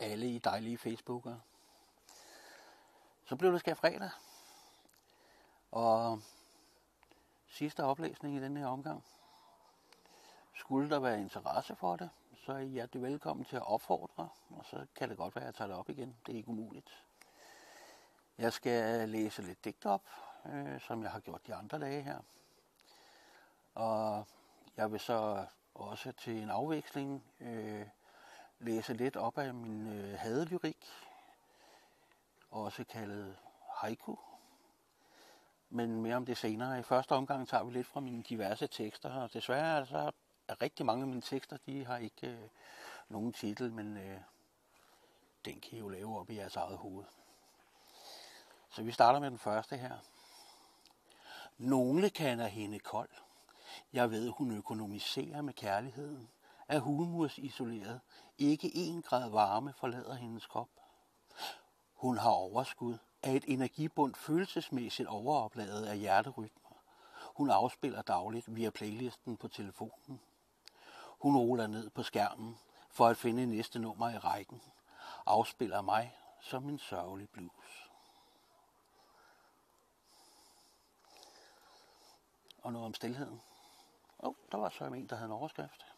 alle i dejlige Facebookere. Så blev det skab fredag. Og sidste oplæsning i den her omgang. Skulle der være interesse for det, så er I hjertelig velkommen til at opfordre, og så kan det godt være, at jeg tager det op igen. Det er ikke umuligt. Jeg skal læse lidt digt op, øh, som jeg har gjort de andre dage her. Og jeg vil så også til en afveksling øh, læse lidt op af min øh, hadelyrik, også kaldet haiku. Men mere om det senere. I første omgang tager vi lidt fra mine diverse tekster, og desværre altså, er rigtig mange af mine tekster, de har ikke øh, nogen titel, men øh, den kan I jo lave op i jeres eget hoved. Så vi starter med den første her. Nogle kender hende kold. Jeg ved, hun økonomiserer med kærligheden. Er humors isoleret. Ikke en grad varme forlader hendes krop. Hun har overskud af et energibund følelsesmæssigt overopladet af hjerterytmer. Hun afspiller dagligt via playlisten på telefonen. Hun ruller ned på skærmen for at finde næste nummer i rækken. Afspiller mig som en sørgelig blues. Og noget om stillheden. Åh, oh, der var så en, der havde en overskrift.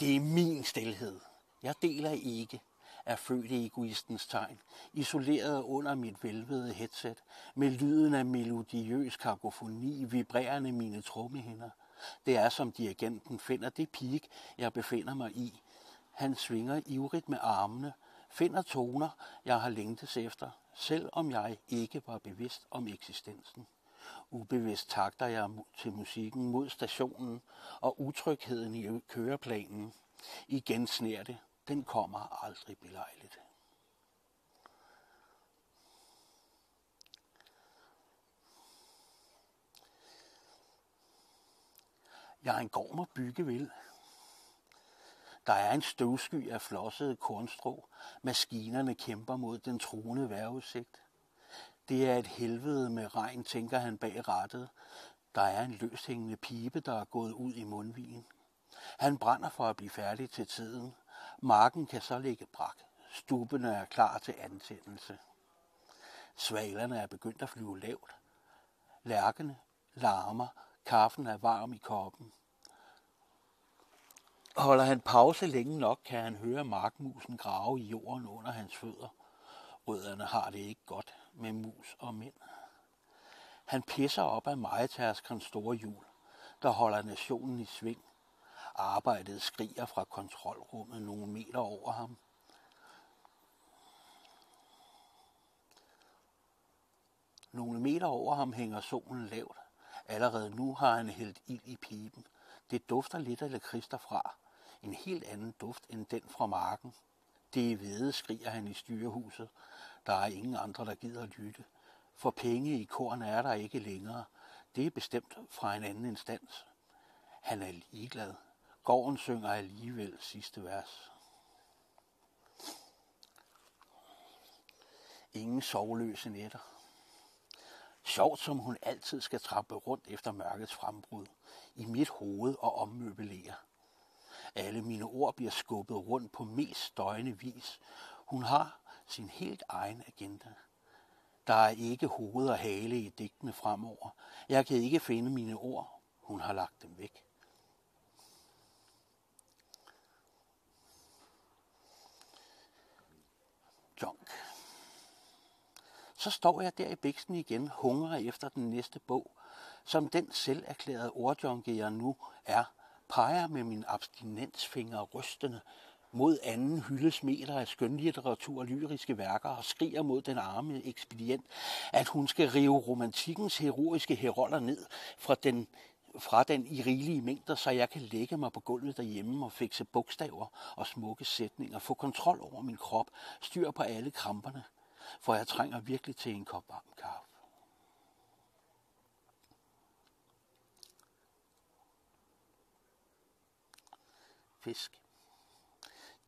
Det er min stillhed. Jeg deler ikke er født i egoistens tegn, isoleret under mit velvede headset, med lyden af melodiøs kakofoni vibrerende mine trommehinder. Det er som dirigenten finder det peak, jeg befinder mig i. Han svinger ivrigt med armene, finder toner, jeg har længtes efter, selv om jeg ikke var bevidst om eksistensen. Ubevidst takter jeg til musikken mod stationen og utrygheden i køreplanen. Igen sner det. Den kommer aldrig belejligt. Jeg er en gård at bygge vil. Der er en støvsky af flossede kornstrå. Maskinerne kæmper mod den truende vejrudsigt. Det er et helvede med regn, tænker han bag rattet. Der er en løshængende pibe, der er gået ud i mundvigen. Han brænder for at blive færdig til tiden. Marken kan så ligge brak. Stubene er klar til antændelse. Svalerne er begyndt at flyve lavt. Lærkene larmer. Kaffen er varm i koppen. Holder han pause længe nok, kan han høre markmusen grave i jorden under hans fødder. Rødderne har det ikke godt med mus og mænd. Han pisser op af majtaskerens store hjul, der holder nationen i sving. Arbejdet skriger fra kontrolrummet nogle meter over ham. Nogle meter over ham hænger solen lavt. Allerede nu har han hældt ild i piben. Det dufter lidt af lakrids derfra. En helt anden duft end den fra marken. Det er hvede, skriger han i styrehuset. Der er ingen andre, der gider at lytte. For penge i korn er der ikke længere. Det er bestemt fra en anden instans. Han er ligeglad. Gården synger alligevel sidste vers. Ingen sovløse nætter. Sjovt som hun altid skal trappe rundt efter mørkets frembrud. I mit hoved og ommøbelere. Alle mine ord bliver skubbet rundt på mest støjende vis. Hun har sin helt egen agenda. Der er ikke hoved og hale i digtene fremover. Jeg kan ikke finde mine ord. Hun har lagt dem væk. Junk. Så står jeg der i bæksten igen, hungrer efter den næste bog, som den selv erklærede ordjunke, jeg nu er, peger med min abstinensfinger rystende mod anden hyldesmeter af skønlitteratur og lyriske værker og skriger mod den arme ekspedient, at hun skal rive romantikkens heroiske heroller ned fra den fra den i rigelige mængder, så jeg kan lægge mig på gulvet derhjemme og fikse bogstaver og smukke sætninger, få kontrol over min krop, styr på alle kramperne, for jeg trænger virkelig til en kop varm kaffe. Fisk.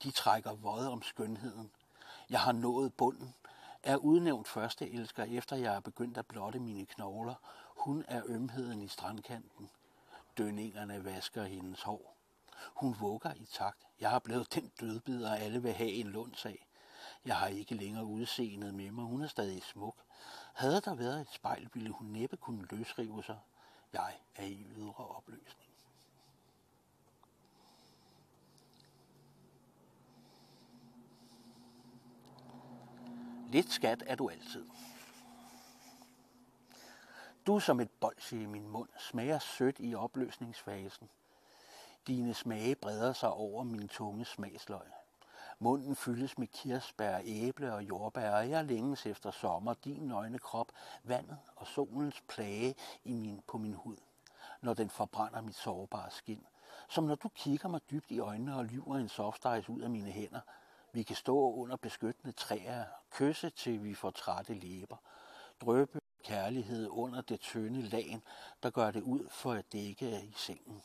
De trækker våde om skønheden. Jeg har nået bunden. Er udnævnt første elsker, efter jeg er begyndt at blotte mine knogler. Hun er ømheden i strandkanten. Dønningerne vasker hendes hår. Hun vugger i takt. Jeg har blevet den dødbider, alle vil have en lundsag. Jeg har ikke længere udseendet med mig. Hun er stadig smuk. Havde der været et spejl, ville hun næppe kunne løsrive sig. Jeg er i ydre opløsning. Lidt skat er du altid. Du som et bolsje i min mund smager sødt i opløsningsfasen. Dine smage breder sig over min tunge smagsløg. Munden fyldes med kirsebær, æble og jordbær, og jeg længes efter sommer, din nøgne krop, vandet og solens plage i min, på min hud, når den forbrænder mit sårbare skin. Som når du kigger mig dybt i øjnene og lyver en softice ud af mine hænder. Vi kan stå under beskyttende træer, kysse til vi får trætte læber, drøbe kærlighed under det tynde lagen, der gør det ud for at dække i sengen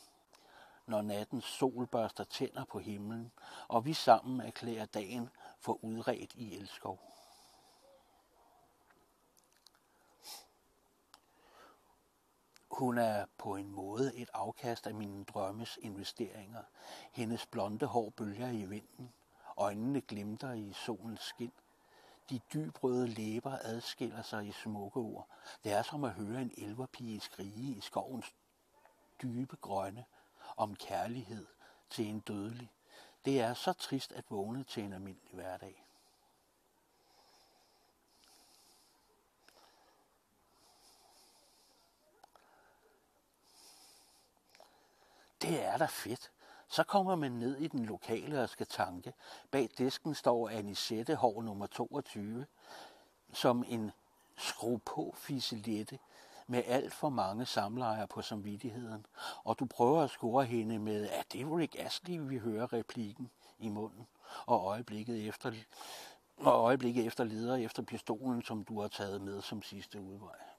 når nattens sol børster tænder på himlen, og vi sammen erklærer dagen for udredt i elskov. Hun er på en måde et afkast af mine drømmes investeringer. Hendes blonde hår bølger i vinden. Øjnene glimter i solens skin. De dybrøde læber adskiller sig i smukke ord. Det er som at høre en elverpige skrige i skovens dybe grønne om kærlighed til en dødelig. Det er så trist at vågne til en almindelig hverdag. Det er da fedt. Så kommer man ned i den lokale og skal tanke. Bag disken står Anisette Hår nummer 22, som en skru på fisilette med alt for mange samlejer på samvittigheden, og du prøver at score hende med, at det er Rick Astley, vi hører replikken i munden, og øjeblikket efter, og øjeblikket efter leder efter pistolen, som du har taget med som sidste udvej.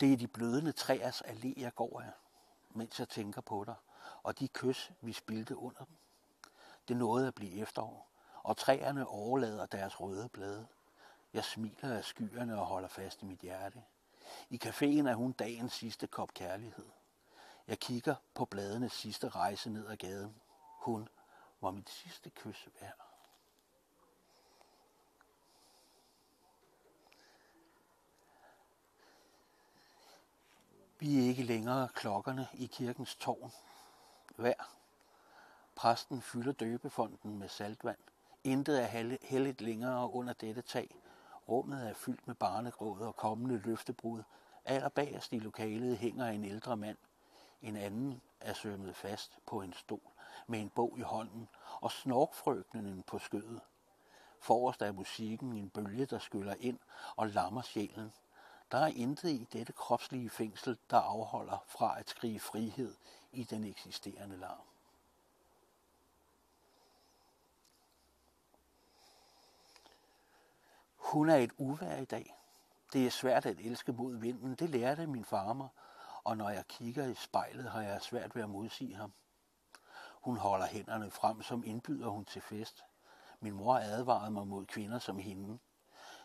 Det er de blødende træers allé, jeg går af, mens jeg tænker på dig, og de kys, vi spildte under dem. Det nåede at blive efterår og træerne overlader deres røde blade. Jeg smiler af skyerne og holder fast i mit hjerte. I caféen er hun dagens sidste kop kærlighed. Jeg kigger på bladenes sidste rejse ned ad gaden. Hun var mit sidste kys værd. Vi er ikke længere klokkerne i kirkens tårn. Hver. Præsten fylder døbefonden med saltvand. Intet er helligt længere under dette tag. Rummet er fyldt med barnegråd og kommende løftebrud. Allerbagerst i lokalet hænger en ældre mand. En anden er sømmet fast på en stol med en bog i hånden og snorkfrøknen på skødet. Forrest er musikken en bølge, der skyller ind og lammer sjælen. Der er intet i dette kropslige fængsel, der afholder fra at skrige frihed i den eksisterende larm. Hun er et uvær i dag. Det er svært at elske mod vinden. Det lærte min far mig. Og når jeg kigger i spejlet, har jeg svært ved at modsige ham. Hun holder hænderne frem, som indbyder hun til fest. Min mor advarede mig mod kvinder som hende.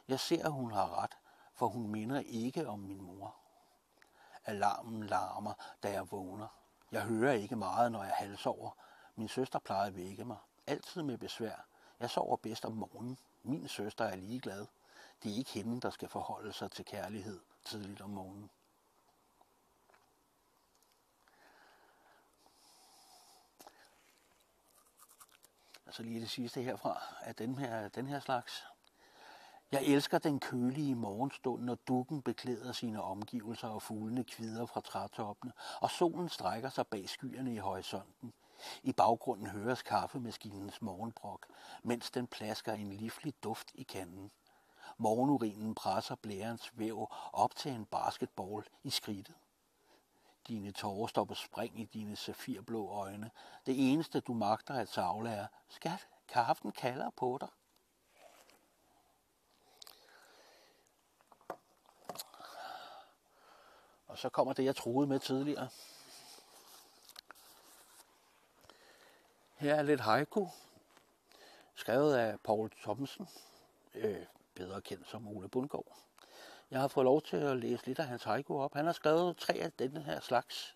Jeg ser, at hun har ret, for hun minder ikke om min mor. Alarmen larmer, da jeg vågner. Jeg hører ikke meget, når jeg halsover. Min søster plejede at vække mig. Altid med besvær. Jeg sover bedst om morgenen. Min søster er ligeglad. Det er ikke hende, der skal forholde sig til kærlighed tidligt om morgenen. Altså lige det sidste herfra af den her, den her slags. Jeg elsker den kølige morgenstund, når dukken beklæder sine omgivelser og fuglene kvider fra trætoppene, og solen strækker sig bag skyerne i horisonten. I baggrunden høres kaffemaskinens morgenbrok, mens den plasker en livlig duft i kanden. Morgenurinen presser blærens væv op til en basketball i skridtet. Dine tårer står på spring i dine safirblå øjne. Det eneste, du magter at savle er, skat, kaffen kalder på dig. Og så kommer det, jeg troede med tidligere. Her er lidt haiku, skrevet af Paul Thomsen, øh, bedre kendt som Ole Bundgaard. Jeg har fået lov til at læse lidt af hans haiku op. Han har skrevet tre af denne her slags.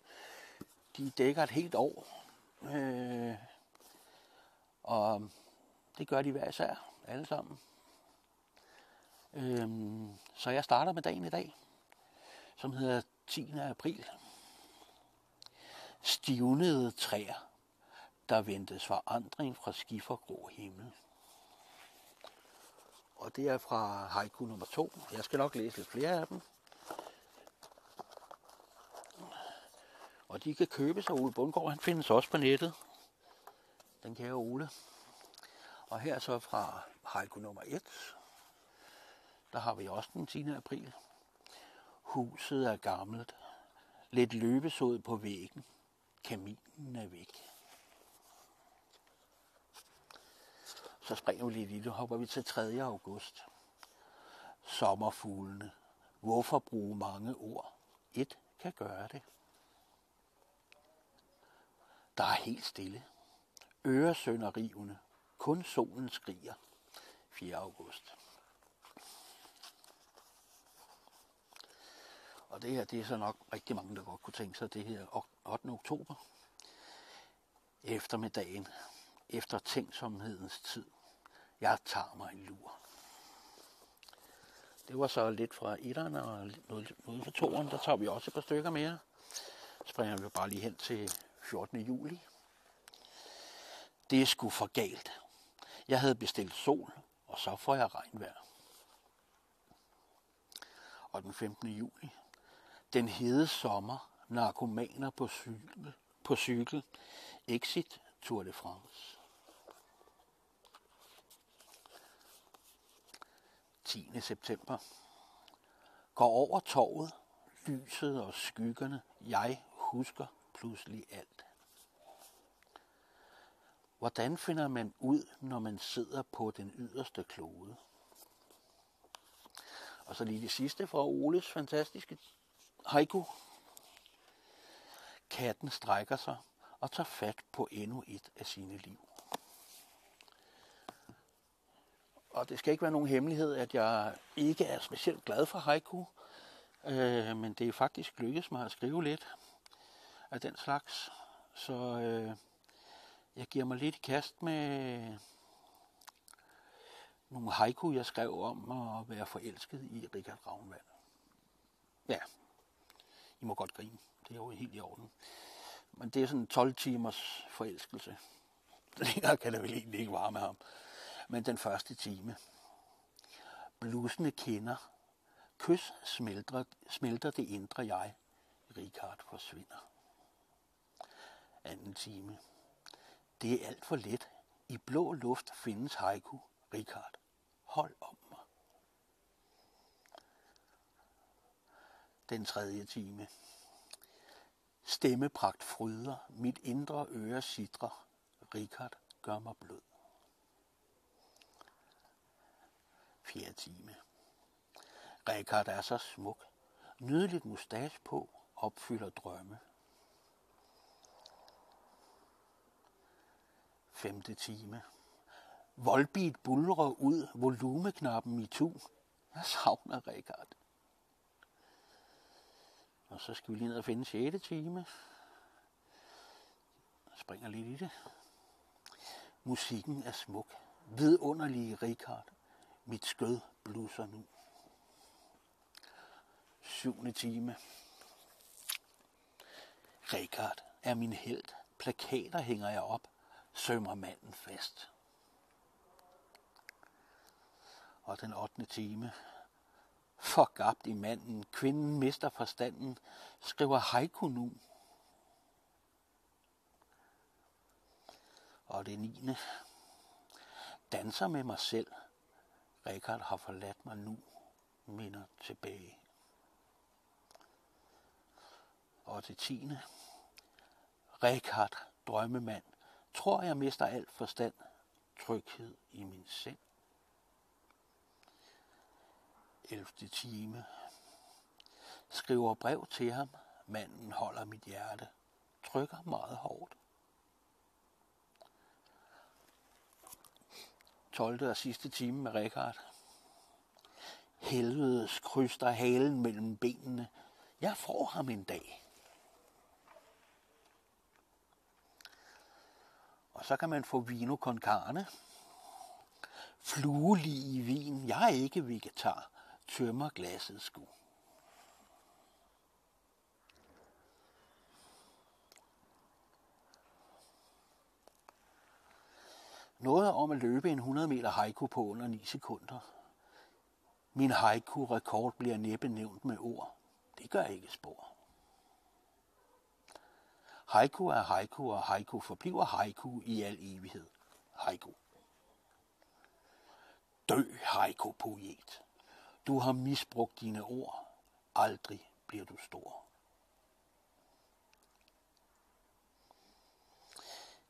De dækker et helt år. Øh, og det gør de hver især, alle sammen. Øh, så jeg starter med dagen i dag, som hedder 10. april. Stivnede træer, der ventes forandring fra skifergrå himmel. Og det er fra haiku nummer 2. Jeg skal nok læse lidt flere af dem. Og de kan købes af Ole Bundgaard. Han findes også på nettet. Den kære Ole. Og her så fra haiku nummer 1. Der har vi også den 10. april. Huset er gammelt. Lidt løbesod på væggen. Kaminen er væk. Så springer vi lidt i det, hopper vi til 3. august. Sommerfuglene. Hvorfor bruge mange ord? Et kan gøre det. Der er helt stille. Øresønderrivende. Kun solen skriger. 4. august. Og det her, det er så nok rigtig mange, der godt kunne tænke sig det her 8. oktober. Eftermiddagen. Efter tænksomhedens tid. Jeg tager mig en lur. Det var så lidt fra etteren og noget, noget fra toeren. Der tager vi også et par stykker mere. Springer vi bare lige hen til 14. juli. Det er sgu for galt. Jeg havde bestilt sol, og så får jeg regnvejr. Og den 15. juli. Den hede sommer. Narkomaner på cykel. På cykel. Exit Tour de France. 10. september. Går over torvet, lyset og skyggerne. Jeg husker pludselig alt. Hvordan finder man ud, når man sidder på den yderste klode? Og så lige det sidste fra Oles fantastiske haiku. Katten strækker sig og tager fat på endnu et af sine liv. Og det skal ikke være nogen hemmelighed, at jeg ikke er specielt glad for haiku, øh, men det er faktisk lykkedes mig at skrive lidt af den slags. Så øh, jeg giver mig lidt i kast med nogle haiku, jeg skrev om at være forelsket i Richard Ravnvald. Ja, i må godt grine. Det er jo helt i orden. Men det er sådan en 12 timers forelskelse. Længere kan det vel egentlig ikke vare med ham. Men den første time. Blusende kinder. Kys smelter, smelter det indre jeg. Richard forsvinder. Anden time. Det er alt for let. I blå luft findes haiku. Richard, hold om mig. Den tredje time. Stemmepragt fryder, mit indre øre sidrer. Richard gør mig blød. Fjerde time. Richard er så smuk. Nydeligt mustache på, opfylder drømme. Femte time. Volbeat bulrer ud, volumeknappen i tu. Jeg savner Richard. Og så skal vi lige ned og finde 6. time. Jeg springer lidt i det. Musikken er smuk. Vidunderlige Richard. Mit skød blusser nu. Syvende time. Richard er min held. Plakater hænger jeg op. Sømmer manden fast. Og den 8. time. Forgabt i manden. Kvinden mister forstanden. Skriver haiku nu. Og det 9. Danser med mig selv. Rikard har forladt mig nu. Minder tilbage. Og det 10. Rikard, drømmemand, tror jeg mister alt forstand. Tryghed i min sind. 11. time. Skriver brev til ham. Manden holder mit hjerte. Trykker meget hårdt. 12. og sidste time med Richard. Helvedes kryster halen mellem benene. Jeg får ham en dag. Og så kan man få vino con carne. Fluelig i vin. Jeg er ikke vegetar. Tømmer glasset sku. Noget om at løbe en 100 meter haiku på under 9 sekunder. Min haiku-rekord bliver næppe nævnt med ord. Det gør ikke spor. Haiku er haiku, og haiku forbliver haiku i al evighed. Haiku. Dø, haiku-poet. Du har misbrugt dine ord. Aldrig bliver du stor.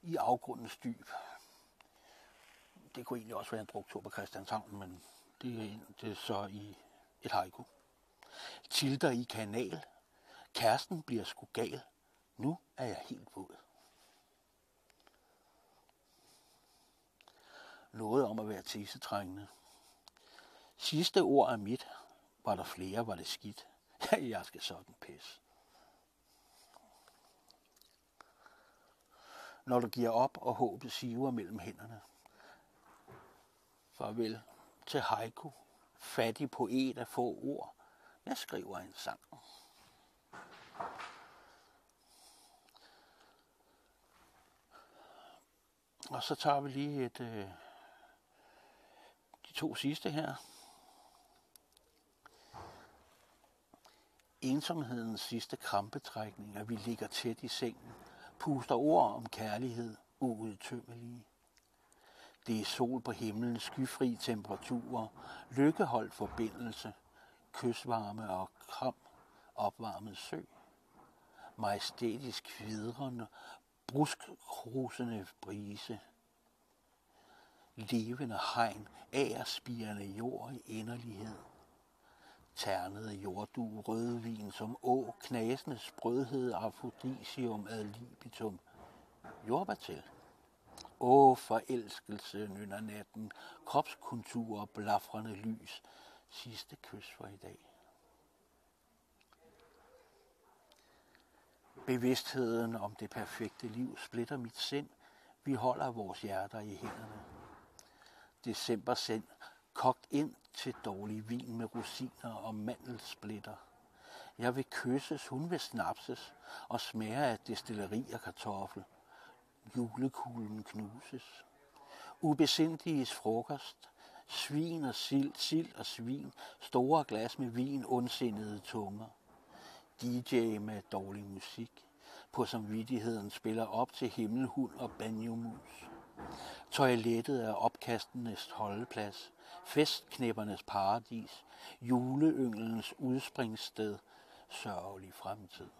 I afgrundens dyb det kunne egentlig også være en druktur på Christianshavn, men det er, det er så i et haiku. Tilter i kanal. Kæresten bliver sgu gal. Nu er jeg helt våd. Noget om at være tissetrængende. Sidste ord er mit. Var der flere, var det skidt. jeg skal sådan pisse. Når du giver op, og håbet siver mellem hænderne, Farvel til haiku, fattig poet af få ord. Jeg skriver en sang. Og så tager vi lige et, øh, de to sidste her. Ensomhedens sidste krampetrækning, at vi ligger tæt i sengen, puster ord om kærlighed uudtømmelige. Det er sol på himlen, skyfri temperaturer, lykkeholdt forbindelse, kysvarme og kram, opvarmet sø. Majestætisk vidrende, bruskkrusende brise. Levende hegn, agerspirende jord i inderlighed. Ternede jordu, rødvin som å, knasende sprødhed, afrodisium ad libitum. Jordbær til. Åh, forelskelse, nynner natten, kropskontur, blafrende lys, sidste kys for i dag. Bevidstheden om det perfekte liv splitter mit sind. Vi holder vores hjerter i hænderne. December sind, kogt ind til dårlig vin med rosiner og mandelsplitter. Jeg vil kysses, hun vil snapses og smage af destilleri og kartoffel julekuglen knuses. Ubesindiges frokost, svin og sild, sild og svin, store glas med vin, ondsindede tunger. DJ med dårlig musik, på samvittigheden spiller op til himmelhund og banjomus. Toilettet er opkastenes holdeplads, festknæppernes paradis, juleynglenes udspringssted, sørgelig fremtid.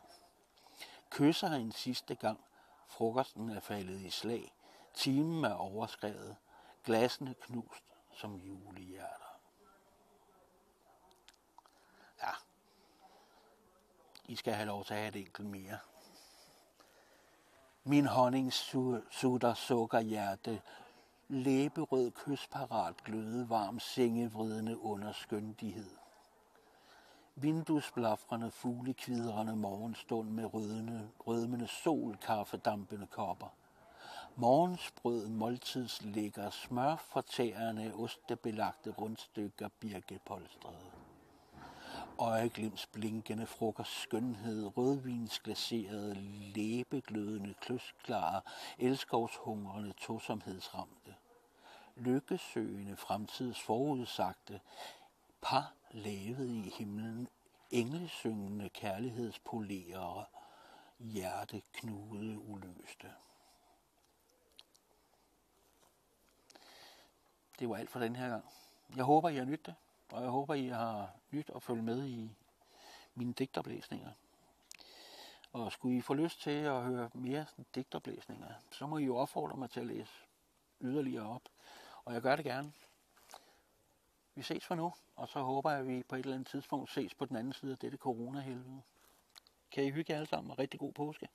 Kysser en sidste gang, Frokosten er faldet i slag. Timen er overskrevet. Glassene knust som julehjerter. Ja. I skal have lov til at have et enkelt mere. Min honning sutter sukkerhjerte, læberød kysparat gløde varm sengevridende under skøndighed vinduesblafrende, fuglekvidrende morgenstund med rødende, rødmende sol, kaffedampende kopper. Morgensbrød, måltidslægger, smør fortærende, ostebelagte rundstykker, birkepolstrede. Øjeglimts blinkende frokost skønhed, rødvinsglaserede, læbeglødende, kløsklare, elskovshungrende, tosomhedsramte. Lykkesøgende, fremtids forudsagte, par lavet i himlen, englesyngende kærlighedspolerere, hjerteknude uløste. Det var alt for den her gang. Jeg håber, I har nydt det, og jeg håber, I har nyt at følge med i mine digtoplæsninger. Og skulle I få lyst til at høre mere digtoplæsninger, så må I jo opfordre mig til at læse yderligere op. Og jeg gør det gerne. Vi ses for nu, og så håber jeg, at vi på et eller andet tidspunkt ses på den anden side af dette coronahelvede. Kan I hygge jer alle sammen, og rigtig god påske.